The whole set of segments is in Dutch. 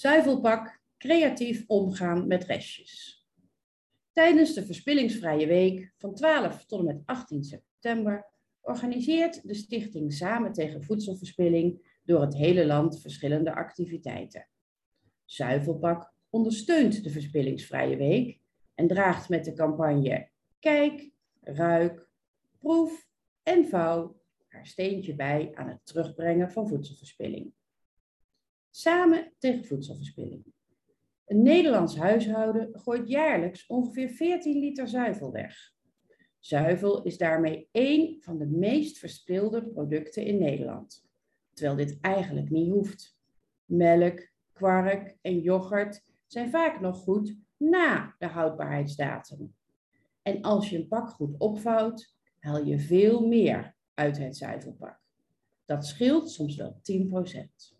Zuivelpak, creatief omgaan met restjes. Tijdens de Verspillingsvrije Week van 12 tot en met 18 september organiseert de stichting Samen tegen Voedselverspilling door het hele land verschillende activiteiten. Zuivelpak ondersteunt de Verspillingsvrije Week en draagt met de campagne Kijk, Ruik, Proef en Vouw haar steentje bij aan het terugbrengen van voedselverspilling. Samen tegen voedselverspilling. Een Nederlands huishouden gooit jaarlijks ongeveer 14 liter zuivel weg. Zuivel is daarmee één van de meest verspilde producten in Nederland, terwijl dit eigenlijk niet hoeft. Melk, kwark en yoghurt zijn vaak nog goed na de houdbaarheidsdatum. En als je een pak goed opvouwt, haal je veel meer uit het zuivelpak. Dat scheelt soms wel 10%.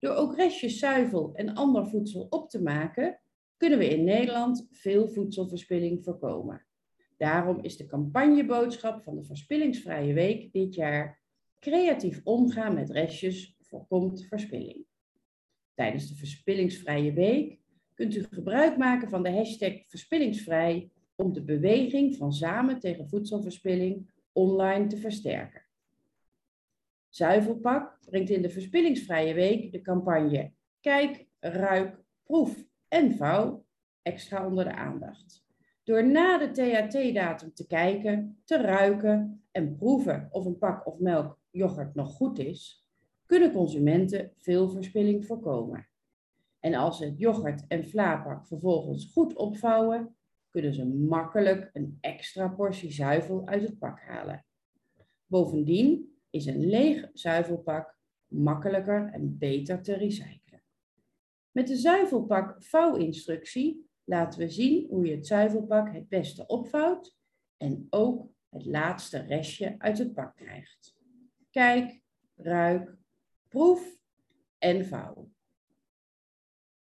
Door ook restjes zuivel en ander voedsel op te maken, kunnen we in Nederland veel voedselverspilling voorkomen. Daarom is de campagneboodschap van de Verspillingsvrije Week dit jaar creatief omgaan met restjes voorkomt verspilling. Tijdens de Verspillingsvrije Week kunt u gebruik maken van de hashtag Verspillingsvrij om de beweging van Samen tegen Voedselverspilling online te versterken. Zuivelpak brengt in de Verspillingsvrije Week de campagne Kijk, Ruik, Proef en Vouw extra onder de aandacht. Door na de THT-datum te kijken, te ruiken en proeven of een pak of melk yoghurt nog goed is, kunnen consumenten veel verspilling voorkomen. En als ze het yoghurt en vlaapak vervolgens goed opvouwen, kunnen ze makkelijk een extra portie zuivel uit het pak halen. Bovendien is een leeg zuivelpak makkelijker en beter te recyclen. Met de zuivelpak vouwinstructie laten we zien hoe je het zuivelpak het beste opvouwt en ook het laatste restje uit het pak krijgt. Kijk, ruik, proef en vouw.